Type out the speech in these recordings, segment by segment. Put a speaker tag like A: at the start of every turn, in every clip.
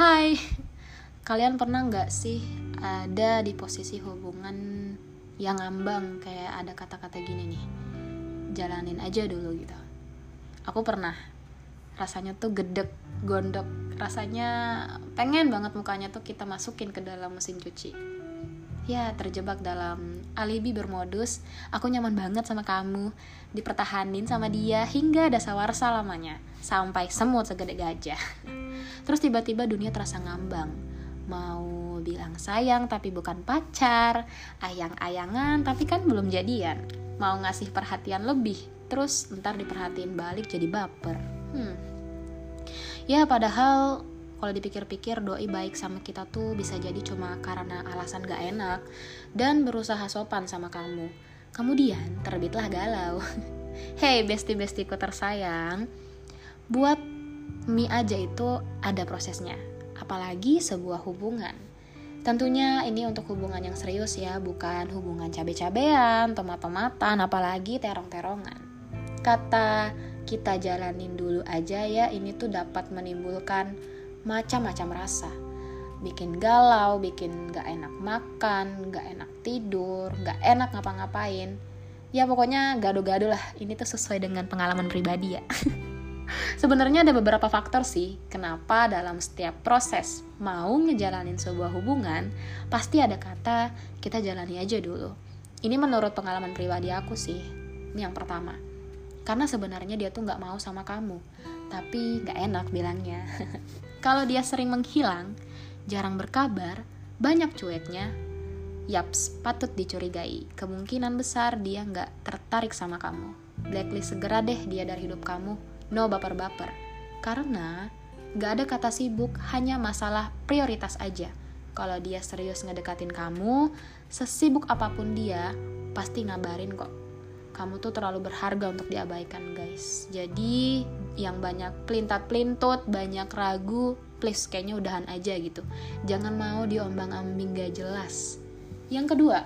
A: Hai, kalian pernah nggak sih ada di posisi hubungan yang ngambang kayak ada kata-kata gini nih, jalanin aja dulu gitu. Aku pernah, rasanya tuh gedek, gondok, rasanya pengen banget mukanya tuh kita masukin ke dalam mesin cuci. Ya, terjebak dalam alibi bermodus, aku nyaman banget sama kamu, dipertahanin sama dia hingga dasawarsa lamanya, sampai semut segede gajah. Terus tiba-tiba dunia terasa ngambang, mau bilang sayang tapi bukan pacar, ayang-ayangan tapi kan belum jadian, mau ngasih perhatian lebih, terus ntar diperhatiin balik jadi baper. Hmm. Ya padahal kalau dipikir-pikir doi baik sama kita tuh bisa jadi cuma karena alasan gak enak dan berusaha sopan sama kamu. Kemudian terbitlah galau. Hey besti-bestiku tersayang, buat mie aja itu ada prosesnya apalagi sebuah hubungan. Tentunya ini untuk hubungan yang serius ya, bukan hubungan cabe-cabean, tomat-tomatan, apalagi terong-terongan. Kata kita jalanin dulu aja ya, ini tuh dapat menimbulkan macam-macam rasa. Bikin galau, bikin gak enak makan, gak enak tidur, gak enak ngapa-ngapain. Ya pokoknya gado-gado lah, ini tuh sesuai dengan pengalaman pribadi ya. Sebenarnya ada beberapa faktor sih kenapa dalam setiap proses mau ngejalanin sebuah hubungan pasti ada kata kita jalani aja dulu. Ini menurut pengalaman pribadi aku sih. Ini yang pertama. Karena sebenarnya dia tuh nggak mau sama kamu, tapi nggak enak bilangnya. Kalau dia sering menghilang, jarang berkabar, banyak cueknya, yaps, patut dicurigai. Kemungkinan besar dia nggak tertarik sama kamu. Blacklist segera deh dia dari hidup kamu no baper-baper. Karena gak ada kata sibuk, hanya masalah prioritas aja. Kalau dia serius ngedekatin kamu, sesibuk apa pun dia, pasti ngabarin kok. Kamu tuh terlalu berharga untuk diabaikan guys. Jadi yang banyak pelintat-pelintut, banyak ragu, please kayaknya udahan aja gitu. Jangan mau diombang-ambing gak jelas. Yang kedua,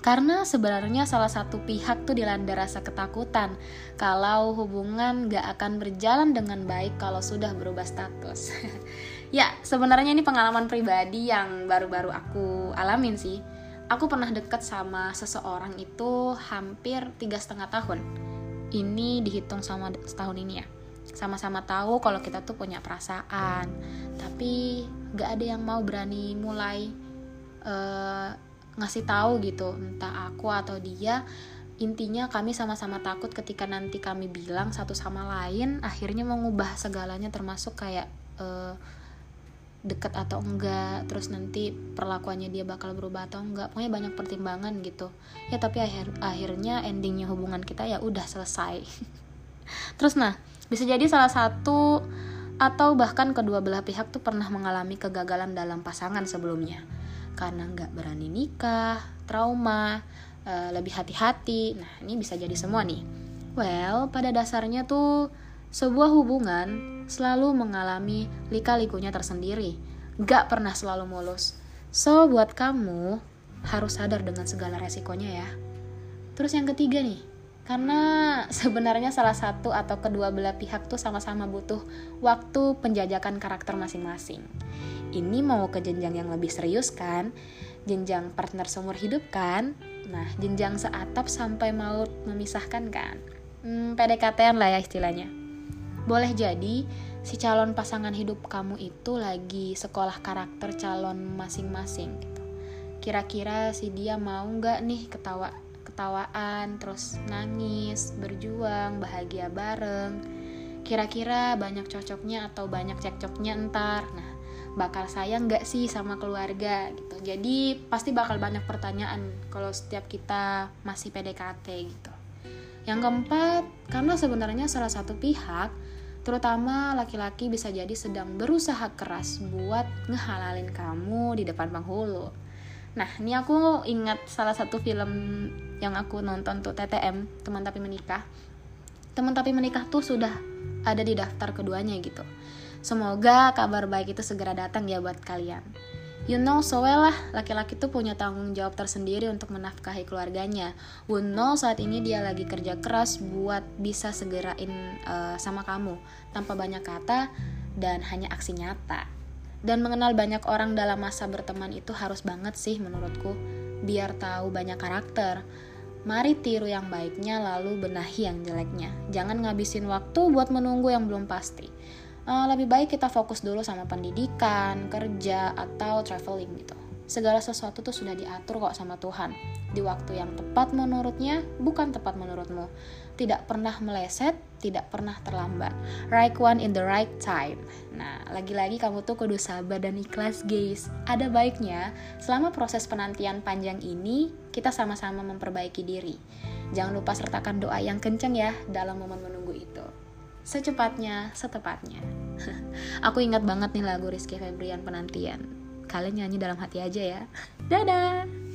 A: karena sebenarnya salah satu pihak tuh dilanda rasa ketakutan kalau hubungan gak akan berjalan dengan baik kalau sudah berubah status. ya, sebenarnya ini pengalaman pribadi yang baru-baru aku alamin sih. Aku pernah deket sama seseorang itu hampir tiga setengah tahun. Ini dihitung sama setahun ini ya. Sama-sama tahu kalau kita tuh punya perasaan, tapi gak ada yang mau berani mulai uh, ngasih tahu gitu entah aku atau dia intinya kami sama-sama takut ketika nanti kami bilang satu sama lain akhirnya mengubah segalanya termasuk kayak uh, deket atau enggak terus nanti perlakuannya dia bakal berubah atau enggak pokoknya banyak pertimbangan gitu ya tapi akhir akhirnya endingnya hubungan kita ya udah selesai terus nah bisa jadi salah satu atau bahkan kedua belah pihak tuh pernah mengalami kegagalan dalam pasangan sebelumnya karena nggak berani nikah, trauma, uh, lebih hati-hati. Nah, ini bisa jadi semua nih. Well, pada dasarnya tuh sebuah hubungan selalu mengalami lika-likunya tersendiri. Gak pernah selalu mulus. So, buat kamu harus sadar dengan segala resikonya ya. Terus yang ketiga nih, karena sebenarnya salah satu atau kedua belah pihak tuh sama-sama butuh waktu penjajakan karakter masing-masing ini mau ke jenjang yang lebih serius kan jenjang partner seumur hidup kan nah jenjang seatap sampai maut memisahkan kan hmm, PDKT-an lah ya istilahnya boleh jadi si calon pasangan hidup kamu itu lagi sekolah karakter calon masing-masing gitu. Kira-kira si dia mau nggak nih ketawa ketawaan terus nangis berjuang bahagia bareng. Kira-kira banyak cocoknya atau banyak cekcoknya entar nah bakal sayang gak sih sama keluarga gitu? Jadi pasti bakal banyak pertanyaan kalau setiap kita masih PDKT gitu yang keempat karena sebenarnya salah satu pihak terutama laki-laki bisa jadi sedang berusaha keras buat ngehalalin kamu di depan penghulu. Nah ini aku ingat salah satu film yang aku nonton tuh TTM teman tapi menikah. Teman tapi menikah tuh sudah ada di daftar keduanya gitu. Semoga kabar baik itu segera datang ya buat kalian. You know so well lah, laki-laki tuh punya tanggung jawab tersendiri untuk menafkahi keluarganya. We know saat ini dia lagi kerja keras buat bisa segerain uh, sama kamu tanpa banyak kata dan hanya aksi nyata. Dan mengenal banyak orang dalam masa berteman itu harus banget sih menurutku, biar tahu banyak karakter. Mari tiru yang baiknya lalu benahi yang jeleknya. Jangan ngabisin waktu buat menunggu yang belum pasti. Uh, lebih baik kita fokus dulu sama pendidikan, kerja, atau traveling gitu. Segala sesuatu tuh sudah diatur kok sama Tuhan. Di waktu yang tepat menurutnya, bukan tepat menurutmu. Tidak pernah meleset, tidak pernah terlambat. Right one in the right time. Nah, lagi-lagi kamu tuh kudu sabar dan ikhlas, guys. Ada baiknya, selama proses penantian panjang ini, kita sama-sama memperbaiki diri. Jangan lupa sertakan doa yang kenceng ya dalam momen menunggu itu. Secepatnya, setepatnya. Aku ingat banget nih lagu Rizky Febrian Penantian kalian nyanyi dalam hati aja ya. Dadah!